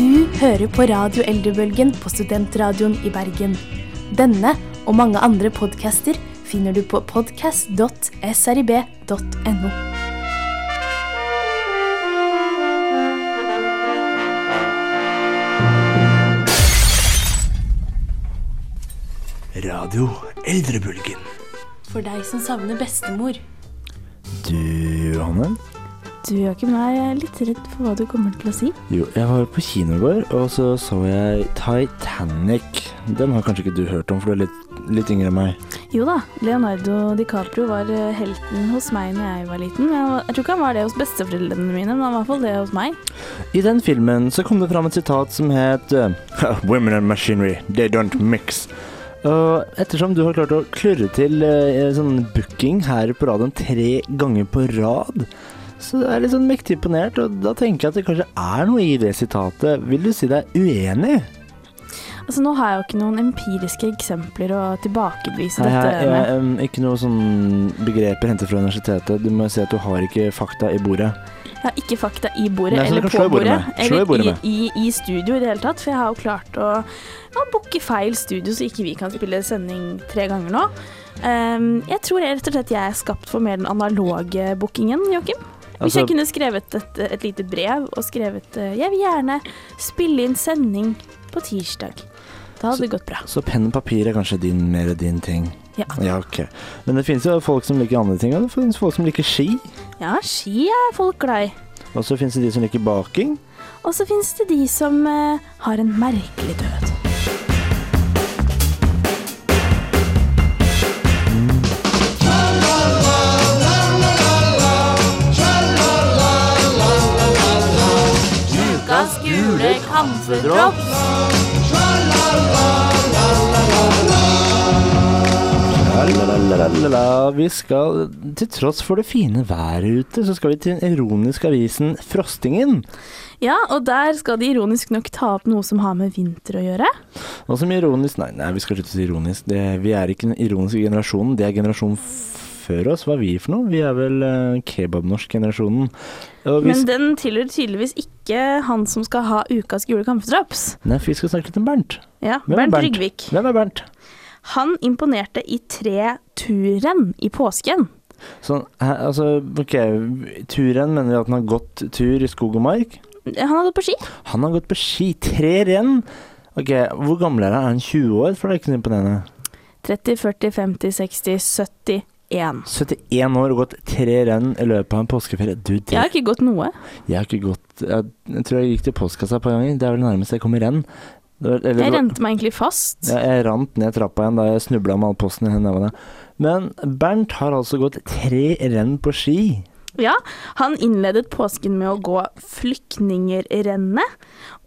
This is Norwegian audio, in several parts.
Du hører på Radio Eldrebølgen på Studentradioen i Bergen. Denne og mange andre podcaster finner du på podcast.srib.no. Radio Eldrebølgen. For deg som savner bestemor. Du, Johanne? Du, Joakim, er jeg litt redd for hva du kommer til å si. Jo, jeg var på kino i går, og så så jeg Titanic. Den har kanskje ikke du hørt om, for du er litt, litt yngre enn meg. Jo da, Leonardo DiCaprio var eh, helten hos meg når jeg var liten. Jeg tror ikke han var det hos besteforeldrene mine, men han var i hvert fall det hos meg. I den filmen så kom det fram et sitat som het eh, Women and machinery, they don't mix. Og ettersom du har klart å klurre til eh, sånn booking her på radioen tre ganger på rad, så jeg er litt sånn mektig imponert, og da tenker jeg at det kanskje er noe i det sitatet. Vil du si deg uenig? Altså, Nå har jeg jo ikke noen empiriske eksempler å tilbakebevise Nei, dette jeg, jeg, ikke noe sånn begreper hentet fra universitetet. Du må si at du har ikke fakta i bordet. Jeg har ikke fakta i bordet Nei, eller på bordet. I Eller bordet i, i, i studio i det hele tatt. For jeg har jo klart å, ja, booke feil studio, så ikke vi kan spille sending tre ganger nå. Um, jeg tror rett og slett jeg er skapt for mer den analoge bookingen, Joakim. Hvis Altså- jeg kunne skrevet et, et lite brev og skrevet eh, 'Jeg vil gjerne spille inn sending på tirsdag'. Da hadde det gått bra. Så penn og papir er kanskje din, mer din ting. Ja. Ja, ok. Men det finnes jo folk som liker andre ting, og det finnes folk som liker ski. ja, ski er folk glad i. Og så finnes det de som liker baking. Og så finnes det de som uh, har en merkelig død. Gule Vi skal, til tross for det fine været ute, så skal vi til den ironiske avisen Frostingen. Ja, og der skal de ironisk nok ta opp noe som har med vinter å gjøre. Og som ironisk Nei, nei vi skal slutte å si ironisk. Det, vi er ikke den ironiske generasjonen. Det er generasjonen før oss. Hva er vi for noe? Vi er vel uh, kebabnorsk-generasjonen. Men den tilhører tydeligvis ikke han som skal ha ukas gule kamferdrops. Nei, for vi skal snakke litt om Bernt. Ja, Hvem er Bernt Bernt? Rygvik. Hvem er Bernt? Han imponerte i tre turrenn i påsken. Sånn, altså, ok, turen mener vi at han har gått tur i skog og mark. Han har gått på ski. Han har gått på ski. Tre renn. Ok, hvor gammel er han? Er han 20 år? For det er ikke så imponerende. 30, 40, 50, 60, 71. 71 år og gått tre renn i løpet av en påskeferie. Du, det, Jeg har ikke gått noe. jeg har ikke gått jeg, jeg tror jeg gikk til postkassa et par ganger. Det er vel nærmest jeg kom i renn. Var- eller Jeg rente meg egentlig fast. Ja, jeg rant ned trappa igjen da jeg snubla med all posten i nevene. Men Bernt har altså gått tre renn på ski. Ja, han innledet påsken med å gå Flyktningerrennet,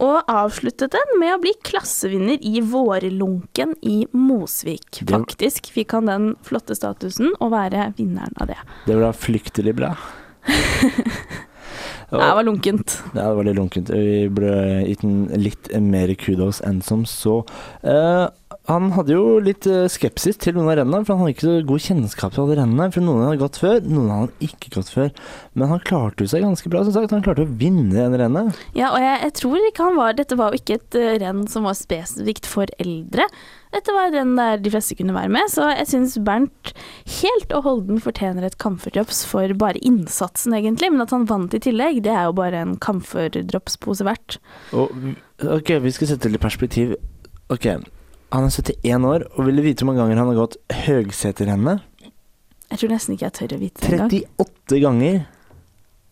og avsluttet den med å bli klassevinner i Vårlunken i Mosvik. Faktisk fikk han den flotte statusen å være vinneren av det. Det var da flyktelig bra. Og- Det var lunkent. Ja, det var litt lunkent. Vi ble gitt litt mer kudos enn som så. Eh, han hadde jo litt eh, skepsis til noen av rennene, for han hadde ikke så god kjennskap til alle rennene. For noen hadde gått før, noen hadde ikke gått før. Men han klarte jo seg ganske bra, som sagt. Han klarte å vinne en rennet. Ja, og jeg, jeg tror ikke han var Dette var jo ikke et eh, renn som var spesifikt for eldre. Dette var et renn der de fleste kunne være med, så jeg syns Bernt helt og holden fortjener et kamferdrops for bare innsatsen, egentlig. Men at han vant i tillegg, det er jo bare en kamferdropspose verdt. Og ok, vi skal sette det i perspektiv. Ok, han er 71 år, og vil du vite hvor mange ganger han har gått Høgseterrennet? Jeg tror nesten ikke jeg tør å vite det engang. 38 ganger.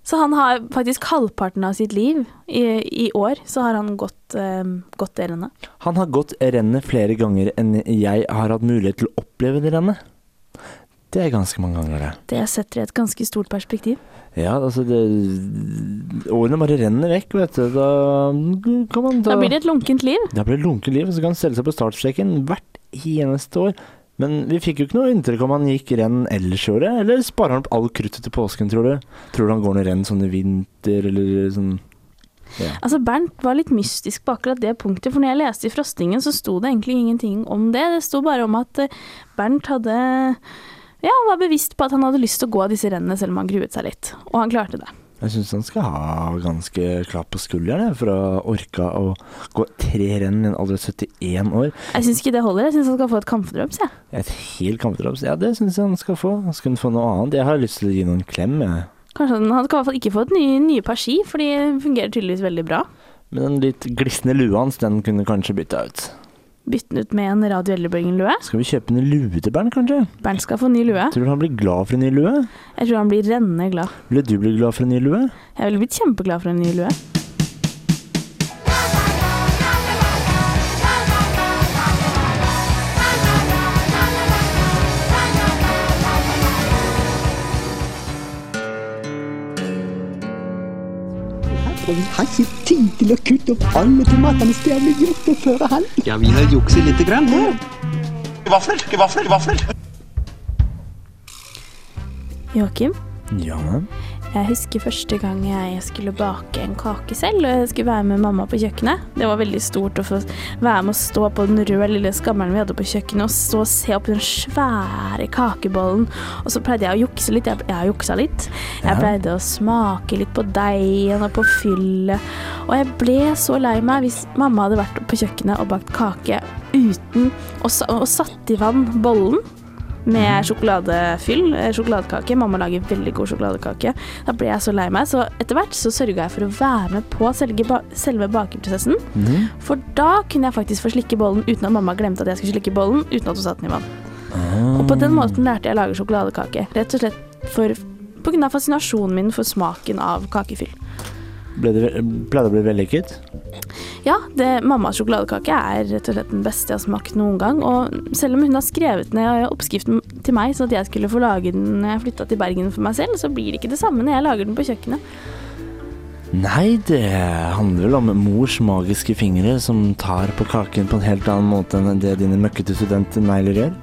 Så han har faktisk halvparten av sitt liv i, i år, så har han gått, eh, gått det rennet. Han har gått rennet flere ganger enn jeg har hatt mulighet til å oppleve det rennet. Det er ganske mange ganger, det. Det setter et ganske stort perspektiv. Ja, altså det Årene bare renner vekk, vet du. Da kan man ta Da blir det et lunkent liv. Da blir det lunkent liv, og så kan han stelle seg på startstreken hvert eneste år. Men vi fikk jo ikke noe inntrykk om han gikk renn ellers i året, eller sparer han opp all kruttet til påsken, tror du? Tror du han går noe renn sånn i vinter, eller sånn ja. Altså Bernt var litt mystisk på akkurat det punktet, for når jeg leste i Frostingen, så sto det egentlig ingenting om det. Det sto bare om at eh, Bernt hadde ja, han var bevisst på at han hadde lyst til å gå av disse rennene selv om han gruet seg litt. Og han klarte det. Jeg syns han skal ha ganske klapp på skulderen for å orke å gå tre renn i en alder av 71 år. Jeg syns ikke det holder. Jeg syns han skal få et kampdrops, Ja. Et helt kampdrops. Ja, det syns jeg han skal få. Han skal få noe annet. Jeg har lyst til å gi noen klem, jeg. Kanskje han, han skal i hvert fall ikke få et nye, nye par ski, for de fungerer tydeligvis veldig bra. Men den litt glisne lua hans, den kunne kanskje bytta ut. Bytte den ut med en Radio Eldrebølgen-lue. Skal vi kjøpe en lue til Bernt, kanskje? Bernt skal få ny lue. Tror du han blir glad for en ny lue? Jeg tror han blir rennende glad. Ville du bli glad for en ny lue? Jeg ville blitt kjempeglad for en ny lue. Og vi har ikke tid til å kutte opp alle tomatene som blitt gjort på førehånd. Ja, vi har jukset lite grann her. Vafler, vafler, vafler. Joakim, Ja. Jeg husker første gang jeg skulle bake en kake selv, og jeg skulle være med mamma på kjøkkenet. Det var veldig stort å få være med å stå på den røde lille skammelen vi hadde på kjøkkenet, og stå og se opp den svære kakebollen. Og så pleide jeg å jukse litt. Jeg, jeg juksa litt. Jeg Ja. pleide å smake litt på deigen og på fyllet. Og jeg ble så lei meg hvis mamma hadde vært på kjøkkenet og bakt kake uten og, og satt i vann bollen med sjokoladefyll, eh, sjokoladekake. Mamma lager veldig god sjokoladekake. Da ble jeg så lei meg, så etter hvert så sørga jeg for å være med på selve, selve bakeprosessen. Mm. For da kunne jeg faktisk få slikke bollen uten at mamma glemte at jeg skulle slikke bollen, uten at hun satte den i vann. Og på den måten lærte jeg å lage sjokoladekake. Rett og slett for, på grunn av fascinasjonen min for smaken av kakefyll. Ble det, det å bli vellykket? Ja, det, mammas sjokoladekake er rett og slett den beste jeg har smakt noen gang. Og selv om hun har skrevet ned oppskriften til meg, sånn at jeg skulle få lage den når jeg flytta til Bergen for meg selv, så blir det ikke det samme når jeg lager den på kjøkkenet. Nei, det handler vel om mors magiske fingre som tar på kaken på en helt annen måte enn det dine møkkete studentnegler gjør.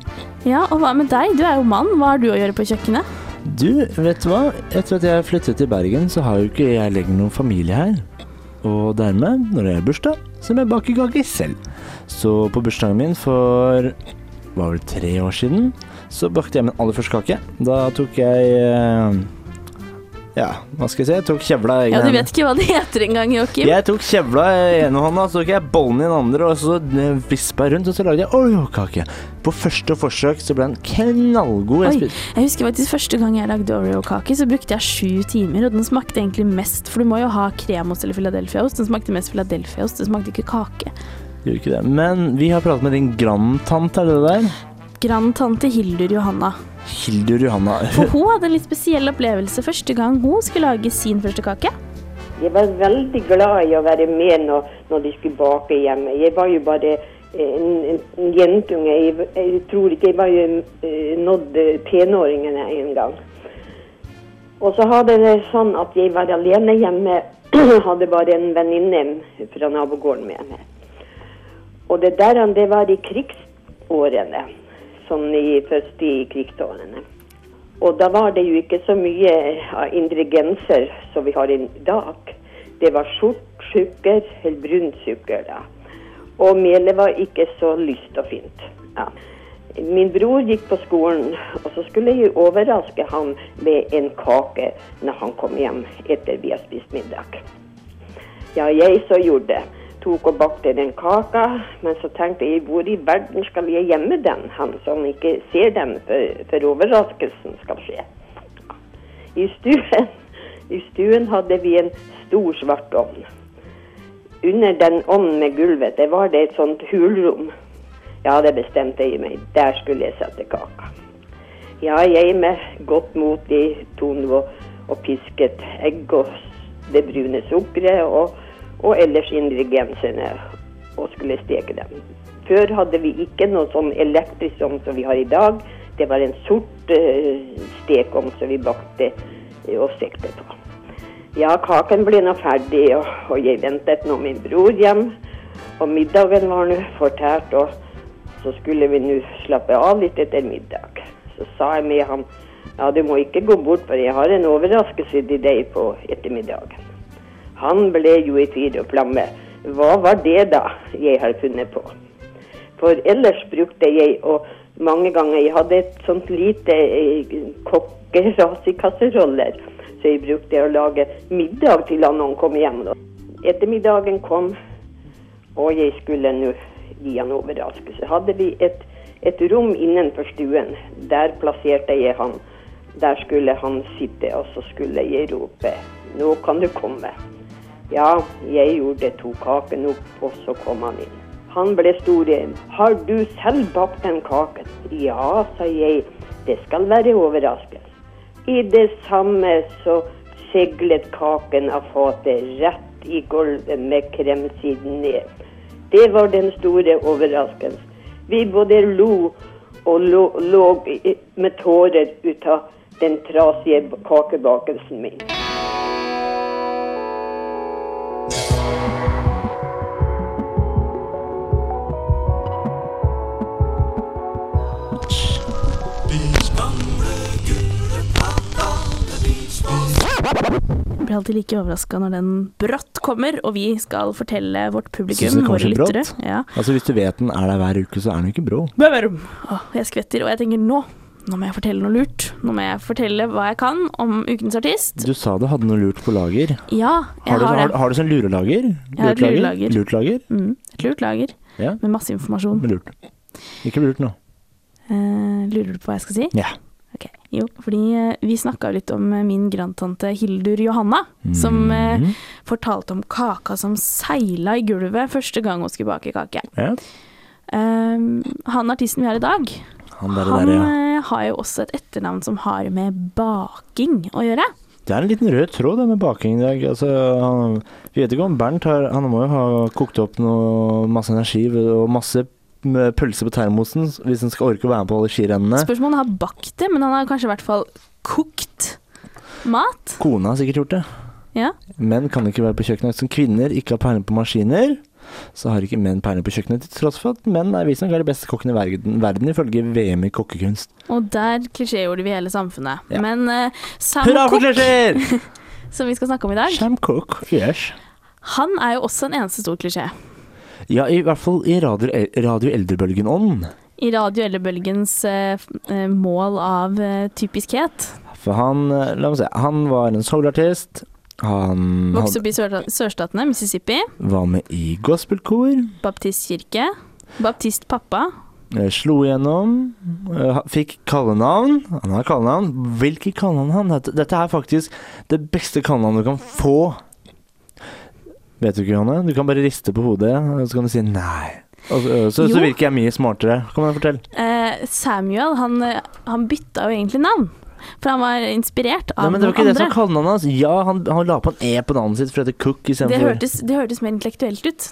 Ja, og hva med deg? Du er jo mann. Hva har du å gjøre på kjøkkenet? Du, vet du hva? Etter at jeg flyttet til Bergen, så har jo ikke jeg lenger noen familie her. Og dermed, når jeg har bursdag, så må jeg bake kake selv. Så på bursdagen min for var vel tre år siden, så bakte jeg min aller første kake. Da tok jeg eh, Ja, hva skal jeg si? Jeg tok kjevla i Ja, Du vet ikke hva det heter engang, Joakim. Jeg tok kjevla i ene hånda, så tok jeg bollen i den andre, og så vispa jeg rundt, og så lagde jeg Oreo-kake. På første forsøk så ble den knallgod. Jeg Oi, jeg husker faktisk første gang jeg lagde Oreo-kake, så brukte jeg sju timer, og den smakte egentlig mest, for du må jo ha kremost eller Philadelphia-ost. Den smakte mest Philadelphia-ost, det smakte ikke kake. Gjorde ikke det. Men vi har pratet med din grandtante, er det det der? Grandtante Hildur Johanna. Hildur Johanna. For hun hadde en litt spesiell opplevelse første gang hun skulle lage sin første kake. Jeg var veldig glad i å være med når, når de skulle bake hjemme. Jeg var jo bare en, en, en jentunge. Jeg, jeg tror ikke jeg var jo eh, nådd tenåringene en gang. Og så hadde det sånn at jeg var alene hjemme. hadde bare en venninne fra nabogården med meg. Og det der det var i krigsårene. Sånn i, først i krigsårene. Og da var det jo ikke så mye av ingredienser som vi har i dag. Det var sort sukker eller brun sukker. da. Og melet var ikke så lyst og fint. Ja. Min bror gikk på skolen, og så skulle jeg overraske ham med en kake når han kom hjem etter vi har spist middag. Ja, jeg så gjorde det. Tok og bakte den kaka, men så tenkte jeg hvor i verden skal jeg gjemme den, han som ikke ser den før, før overraskelsen skal skje. I stuen, I stuen hadde vi en stor svart ovn. Under den ovnen med gulvet, det var det et sånt hulrom. Ja, det bestemte jeg meg. Der skulle jeg sette kaka. Ja, jeg med godt mot i tonen og, og pisket egg og det brune sukkeret og, og ellers ingrediensene og skulle steke dem. Før hadde vi ikke noe sånn elektrisk ovn som vi har i dag. Det var en sort uh, stekeovn som vi bakte eh, og stekte på. Ja, kaken ble nå ferdig, og, og jeg ventet nå min bror hjem. Og middagen var nå fortært, og så skulle vi nå slappe av litt etter middag. Så sa jeg med ham ja, du må ikke gå bort, for jeg har en overraskelse til deg på ettermiddagen. Han ble jo i fyr og flamme. Hva var det da jeg har funnet på? For ellers brukte jeg, og mange ganger Jeg hadde et sånt lite eh, kokkeras i kasseroller så jeg brukte å lage middag til han han kom hjem. Da. Ettermiddagen kom, og jeg skulle nå gi han overraskelse. Hadde vi et, et rom innenfor stuen. Der plasserte jeg han. Der skulle han sitte, og så skulle jeg rope 'Nå kan du komme'. Ja, jeg gjorde to kaken opp, og så kom han inn. Han ble stor igjen. 'Har du selv bakt den kaken?' 'Ja', sa jeg. 'Det skal være overraskelse'. I det samme så seglet kaken av fatet rett i gulvet med kremsiden ned. Det var den store overraskelsen. Vi både lo og lå, med tårer ut av den trasige kakebakelsen min. Blir alltid like overraska når den brått kommer, og vi skal fortelle vårt publikum, våre lyttere Ja. Altså Hvis du vet den er der hver uke, så er den jo ikke brå. Åh, jeg skvetter, og jeg tenker nå nå må jeg fortelle noe lurt. Nå må jeg fortelle hva jeg kan om ukens artist. Du sa du hadde noe lurt på lager. Ja, jeg Har du, har det. har du sånn lurelager? Jeg har et lurelager. Lurtlager? Mm, et lurt lager Ja. med masse informasjon. Lurt. Ikke lurt nå. Eh, lurer du på hva jeg skal si? Ja. Ok, Jo, fordi eh, vi snakka litt om eh, min grandtante Hildur Johanna, som eh, Mhm. fortalte om kaka som seila i gulvet første gang hun skulle bake kake. ja. Um, han artisten vi har i dag, Han der, han der, ja. eh, har jo også et etternavn som har med baking å gjøre. Det er en liten rød tråd det med baking i dag. Altså, han, vi vet ikke om Bernt har Han må jo ha kokt opp noe masse energi og masse pølse på termosen hvis han skal orke å være med på alle skirennene. Spørsmålet har bakt det, men han har kanskje i hvert fall kokt mat. Kona har sikkert gjort det. Ja. Menn kan ikke være på kjøkkenet. Som kvinner ikke har peiling på maskiner, så har ikke menn peiling på kjøkkenet, til tross for at menn er visstnok de beste kokkene i verden, verden ifølge VM i kokkekunst. Og der klisjégjorde vi hele samfunnet. Ja. Men uh, Sam Hurra for klisjeer! som vi skal snakke om i dag, Sam Cook, yes. han er jo også en eneste stor klisjé. Ja, i hvert fall i Radio, radio Eldrebølgen-ånd. I Radio Eldrebølgens eh, eh, mål av eh, typiskhet. For han, eh, la meg se, han var en soulartist. Han Vokste opp i sørstatene, Mississippi. var med i gospelkor. Baptistkirke. Baptistpappa. eh, Slo igjennom. Fikk kallenavn. Han har kallenavn. Hvilke kallenavn han dette er faktisk det beste kallenavnet du kan få. Vet du ikke, Johanne? Du kan bare riste på hodet, og så kan du si nei. Så, så, så virker jeg mye smartere. Kom igjen, fortell. Eh, Samuel, han, han bytta jo egentlig navn. For han var inspirert av Nei, av men det var noen ikke det som kallenavnet hans. Ja, han, han la på en E på navnet sitt for å hete Cook Det hørtes, det hørtes mer intellektuelt ut.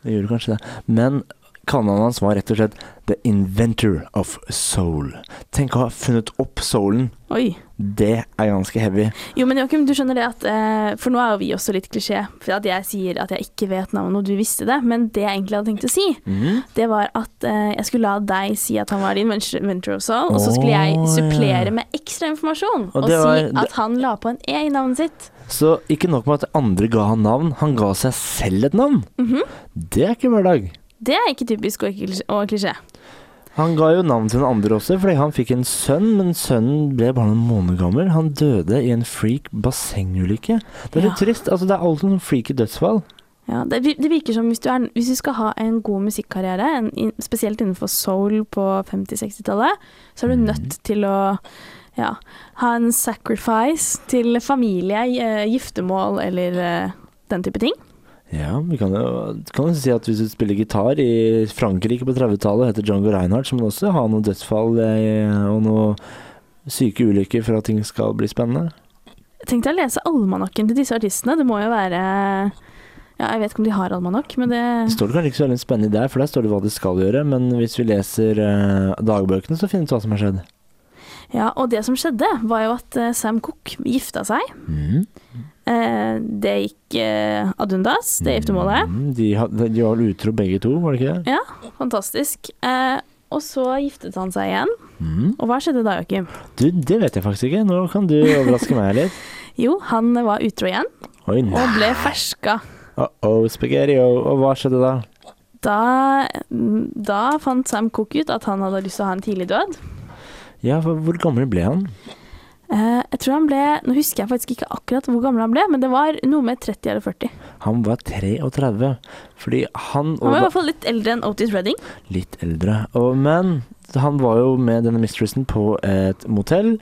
Det gjorde kanskje det. Men kallenavnet hans var rett og slett The Inventor of Soul. Tenk å ha funnet opp soulen. Oi. Det er ganske heavy. Jo, men Joakim, du skjønner det at eh, For nå er jo vi også litt klisjé. For at jeg sier at jeg ikke vet navnet, og du visste det. Men det jeg egentlig hadde tenkt å si, Mhm. det var at eh, jeg skulle la deg si at han var din venture of soul, og så skulle jeg supplere med ekstra informasjon. Og Og, var- si at han la på en E i navnet sitt. Så ikke nok med at andre ga han navn, han ga seg selv et navn. Mhm. Det er ikke hver dag. Det er ikke typisk og klisjé. Han ga jo navn til den andre også, fordi han fikk en sønn, men sønnen ble bare noen måneder gammel. Han døde i en freak bassengulykke. Det er litt Ja. trist. Altså, det er alltid noen freaky dødsfall. Ja, det, det virker som hvis du, er, hvis du skal ha en god musikkarriere, en, in, spesielt innenfor soul på 50-60-tallet, så er du Mhm. nødt til å ja, ha en sacrifice til familie, eh, giftermål eller eh, den type ting. Ja, vi kan jo, kan jo si at hvis du spiller gitar i Frankrike på 30-tallet, heter Django Reinhardt, så må du også ha noen dødsfall eh, og noen syke ulykker for at ting skal bli spennende. Tenk deg å lese almanakken til disse artistene. Det må jo være ja, Jeg vet ikke om de har almanakk, men det Det står det kanskje ikke så veldig spennende der, for der står det hva de skal gjøre, men hvis vi leser uh, dagbøkene, så finner vi ut hva som har skjedd. Ja, og det som skjedde, var jo at eh, Sam Cook gifta seg. Mhm. Eh, det gikk eh, ad undas, det giftermålet. Mm, De, de var utro begge to, var det ikke det? Fantastisk. Eh, og så giftet han seg igjen. Mm. Og hva skjedde da, Joakim? Du, det vet jeg faktisk ikke. Nå kan du overraske meg litt. Jo, han var utro igjen, Oi, og ble ferska. Spaghetti, oh. og hva skjedde da? Da, da fant Sam Cook ut at han hadde lyst til å ha en tidlig død. Ja, for hvor gammel ble han? Eh, jeg tror han ble Nå husker jeg faktisk ikke akkurat hvor gammel han ble, men det var noe med 30 eller 40. Han var 33, fordi han Han var i hvert fall litt eldre enn Otis Redding. litt eldre. Og, men han var jo med denne mistressen på et motell.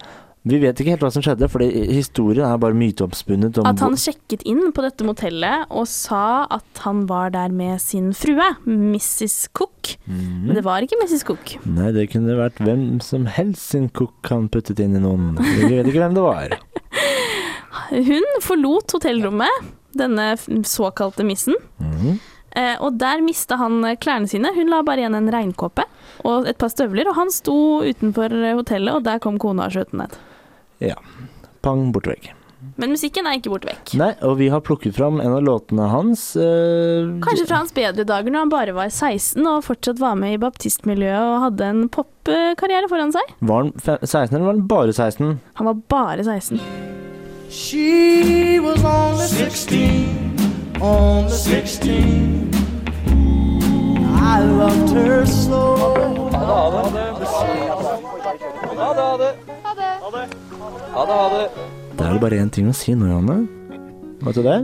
Vi vet ikke helt hva som skjedde, for historien er bare myteoppspunnet. om At han sjekket inn på dette motellet og sa at han var der med sin frue, Mrs. Cook. Mhm. Men det var ikke Mrs. Cook. Nei, det kunne vært hvem som helst sin cook han puttet inn i noen. Vi vet ikke hvem det var. Hun forlot hotellrommet, denne såkalte missen. Mhm. Eh, og der mista han eh, klærne sine. Hun la bare igjen en regnkåpe og et par støvler. Og han sto utenfor eh, hotellet, og der kom kona og skjøt ned. Ja. Pang, borte vekk. Men musikken er ikke borte vekk. Nei, og vi har plukket fram en av låtene hans. eh, Kanskje fra hans bedre dager når han bare var 16 og fortsatt var med i baptistmiljøet og hadde en popkarriere foran seg. Var han 16, eller var han bare 16? Han var bare 16. She was only 16, only 16. I loved her so. Det er vel bare én ting å si nå, Janne. Vet du det?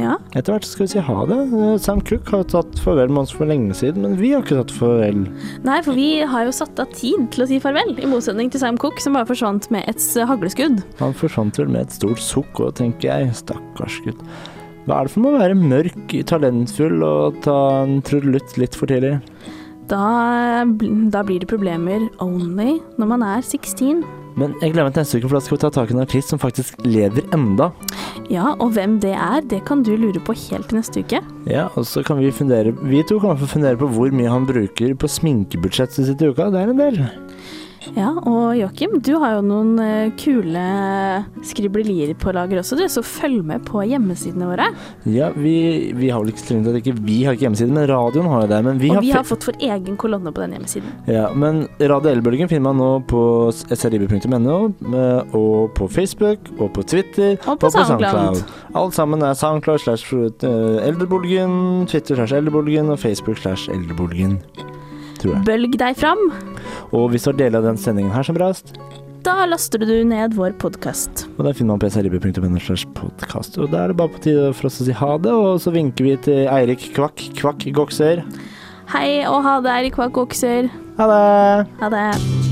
Ja. Etter hvert skal vi si ha det. Sam Cook har tatt farvel med oss for lenge siden, men vi har ikke tatt farvel. Nei, for vi har jo satt av tid til å si farvel, i motsetning til Sam Cook, som bare forsvant med et hagleskudd. Han forsvant vel med et stort sukk, òg, tenker jeg, stakkars gutt. Hva er det for med å være mørk, talentfull og ta en trudelutt litt for tidlig? Da, da blir det problemer only når man er 16. Men jeg gleder meg til neste uke, for da skal vi ta tak i en artist som faktisk lever enda. Ja, og hvem det er, det kan du lure på helt til neste uke. Ja, og så kan vi fundere Vi to kan få fundere på hvor mye han bruker på sminkebudsjettet sitt i uka. Det er en del. Ja, og Joakim, du har jo noen eh, kule skriblerier på lager også, du, så følg med på hjemmesidene våre. Ja, vi, vi har vel ikke strengt tatt ikke Vi har ikke hjemmeside, men radioen har jo det. Men vi og har, vi har fått vår egen kolonne på den hjemmesiden. Ja, men Radio Elbølgen finner man nå på srib.no, eh, og på Facebook, og på Twitter, Og på SoundCloud. Alt sammen er SoundCloud slash eh, Twitter slash Eldrebolgen og Facebook slash Eldrebolgen, tror jeg. Bølg deg fram. Og hvis du har deler av den sendingen her som brast, Da laster du ned vår podkast. og der finner man på srib.no. Og da er det bare på tide for oss å si ha det, og så vinker vi til Eirik Kvakk Kvakk Gokser. Hei og ha det, Eirik Kvakk Gokser. Ha det! Ha det.